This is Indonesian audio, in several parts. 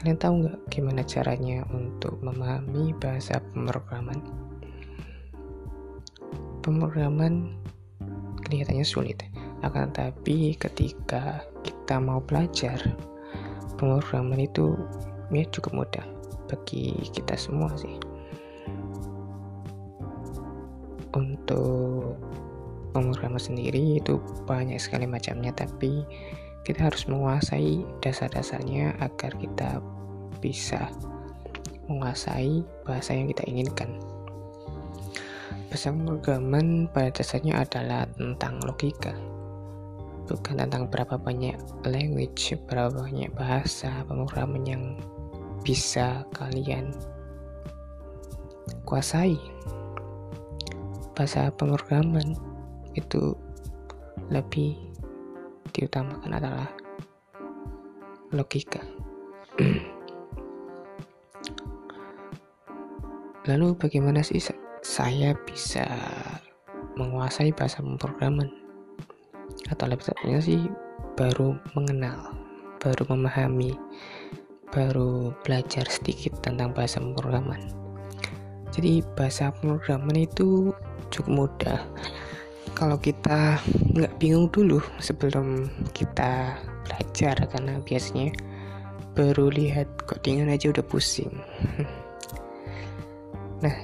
Kalian tahu nggak gimana caranya untuk memahami bahasa pemrograman? Pemrograman kelihatannya sulit, akan tetapi ketika kita mau belajar pemrograman itu ya cukup mudah bagi kita semua sih. Untuk pemrograman sendiri itu banyak sekali macamnya, tapi kita harus menguasai dasar-dasarnya agar kita bisa menguasai bahasa yang kita inginkan. Bahasa pemrograman pada dasarnya adalah tentang logika, bukan tentang berapa banyak language, berapa banyak bahasa pemrograman yang bisa kalian kuasai. Bahasa pemrograman itu lebih diutamakan adalah logika. Lalu bagaimana sih saya bisa menguasai bahasa pemrograman? Atau lebih tepatnya sih baru mengenal, baru memahami, baru belajar sedikit tentang bahasa pemrograman. Jadi bahasa pemrograman itu cukup mudah kalau kita nggak bingung dulu sebelum kita belajar karena biasanya baru lihat codingan aja udah pusing. Nah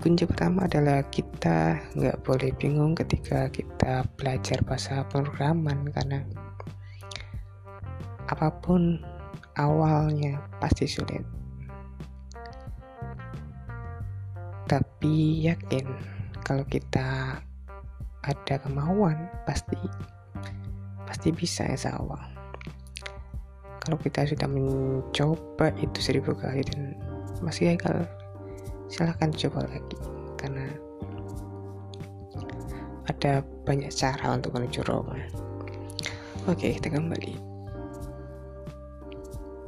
kunci pertama adalah kita nggak boleh bingung ketika kita belajar bahasa pemrograman karena apa pun awalnya pasti sulit. Tapi yakin kalau kita ada kemauan pasti pasti bisa insya Allah. Kalau kita sudah mencoba itu seribu kali dan masih gagal silahkan coba lagi. Karena ada banyak cara untuk menuju Roma. Oke kita kembali.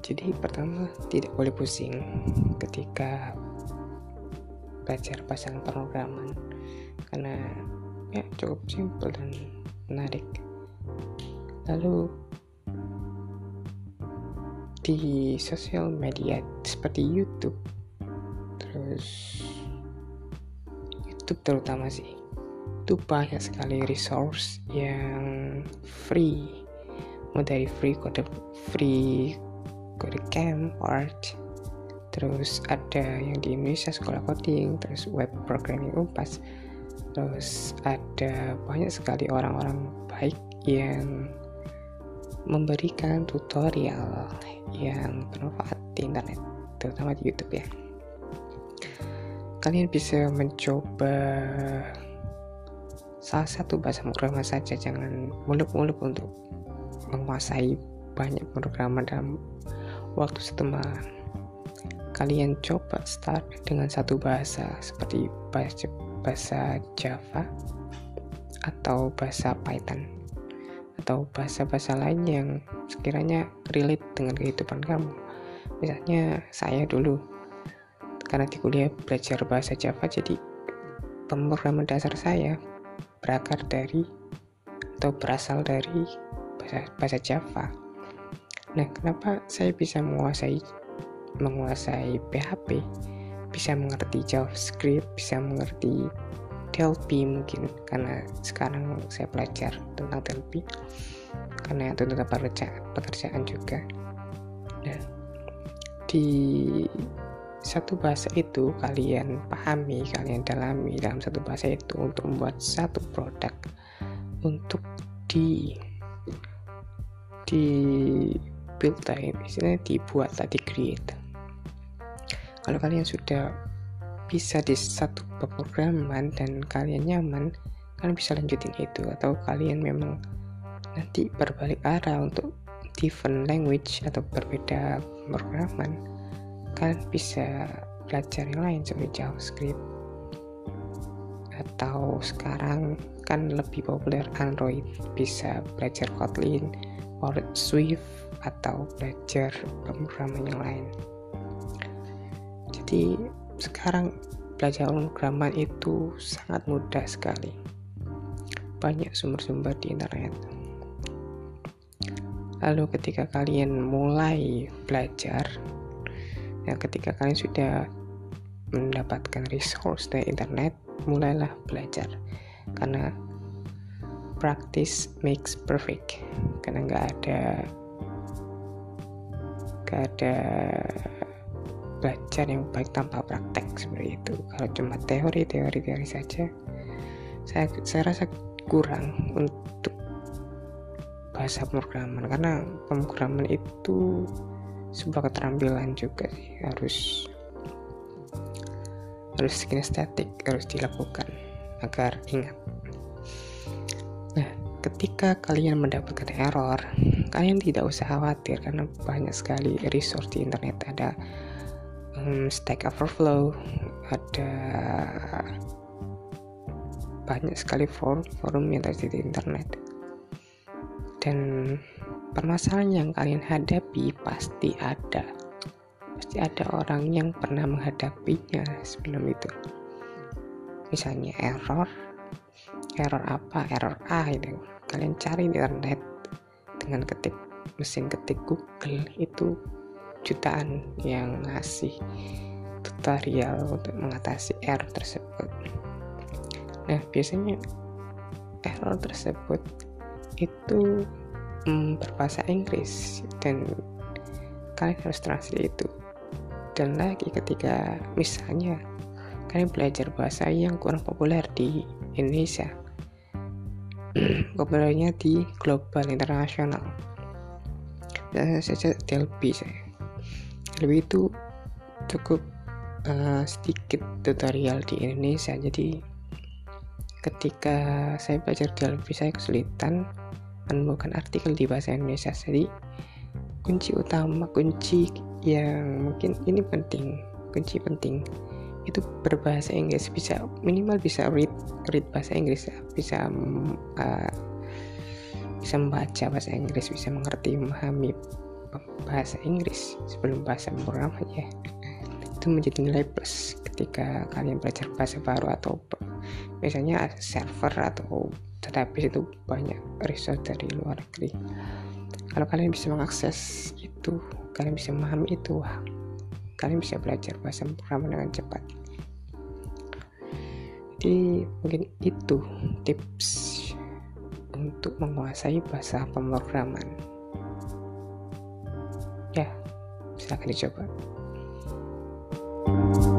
Jadi pertama tidak boleh pusing ketika belajar pasang pemrograman ya cukup simpel dan menarik. Lalu di sosial media seperti YouTube terus YouTube terutama sih itu banyak sekali resource yang free. Mulai dari free kode free kode camp art terus ada yang di Indonesia sekolah coding terus web programming umpas terus ada banyak sekali orang-orang baik yang memberikan tutorial yang bermanfaat di internet terutama di YouTube ya. Kalian bisa mencoba salah satu bahasa pemrograman saja jangan muluk-muluk untuk menguasai banyak pemrograman dalam waktu setengah kalian coba start dengan satu bahasa seperti bahasa bahasa Java atau bahasa Python atau bahasa-bahasa lain yang sekiranya relate dengan kehidupan kamu. Misalnya saya dulu karena di kuliah belajar bahasa Java jadi pemrograman dasar saya berakar dari atau berasal dari bahasa, bahasa Java. Nah, kenapa saya bisa menguasai menguasai PHP? Bisa mengerti JavaScript, bisa mengerti Delphi mungkin karena sekarang saya belajar tentang Delphi karena itu pekerjaan, pekerjaan juga. Nah, di satu bahasa itu kalian pahami, kalian dalami dalam satu bahasa itu untuk membuat satu produk untuk di di build time istilahnya dibuat tadi create kalau kalian sudah bisa di satu pemrograman dan kalian nyaman kalian bisa lanjutin itu. Atau kalian memang nanti berbalik arah untuk different language atau berbeda pemrograman kalian bisa belajar yang lain seperti JavaScript. Atau sekarang kan lebih populer Android bisa belajar Kotlin, Swift atau belajar pemrograman yang lain jadi sekarang belajar pemrograman itu sangat mudah sekali. Banyak sumber-sumber di internet. Lalu ketika kalian mulai belajar ya ketika kalian sudah mendapatkan resource dari internet mulailah belajar. Karena practice makes perfect. Karena nggak ada nggak ada belajar yang baik tanpa praktek seperti itu. Kalau cuma teori teori teori saja saya saya rasa kurang untuk bahasa pemrograman. Karena pemrograman itu sebuah keterampilan juga sih harus harus kinestetik harus dilakukan agar ingat. Nah ketika kalian mendapatkan error kalian tidak usah khawatir karena banyak sekali resource di internet ada um, Stack Overflow ada banyak sekali forum forum yang terjadi di internet. Dan permasalahan yang kalian hadapi pasti ada. Pasti ada orang yang pernah menghadapinya sebelum itu. Misalnya error error apa error A itu kalian cari di internet. Dengan ketik mesin ketik Google itu jutaan yang ngasih tutorial untuk mengatasi error tersebut. Nah biasanya error tersebut itu hmm, berbahasa Inggris dan kalian harus translate itu. Dan lagi ketika misalnya kalian belajar bahasa yang kurang populer di Indonesia populernya di global internasional. Dan saja DLB saya DLB itu cukup uh, sedikit tutorial di Indonesia. Jadi ketika saya belajar DLB saya kesulitan menemukan artikel di bahasa Indonesia. Jadi kunci utama kunci yang mungkin ini penting kunci penting itu berbahasa Inggris. Bisa minimal bisa read read bahasa Inggris bisa uh, bisa membaca bahasa Inggris bisa mengerti memahami bahasa Inggris sebelum bahasa pemrograman ya itu menjadi nilai plus ketika kalian belajar bahasa baru atau misalnya server atau database itu banyak resource dari luar negeri. Kalau kalian bisa mengakses itu kalian bisa memahami itu kalian bisa belajar bahasa pemrograman dengan cepat. Jadi mungkin itu tips untuk menguasai bahasa pemrograman Ya, silahkan dicoba. thank you